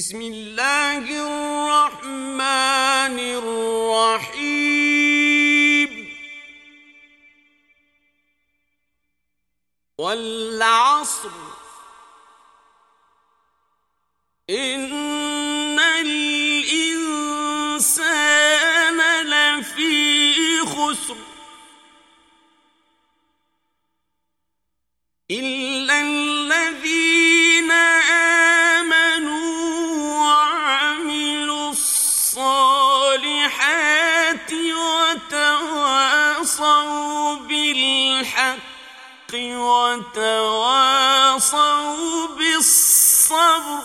بسم الله الرحمن الرحيم. والعصر. إن الإنسان لفي خسر. إلا الصالحات وتواصوا بالحق وتواصوا بالصبر.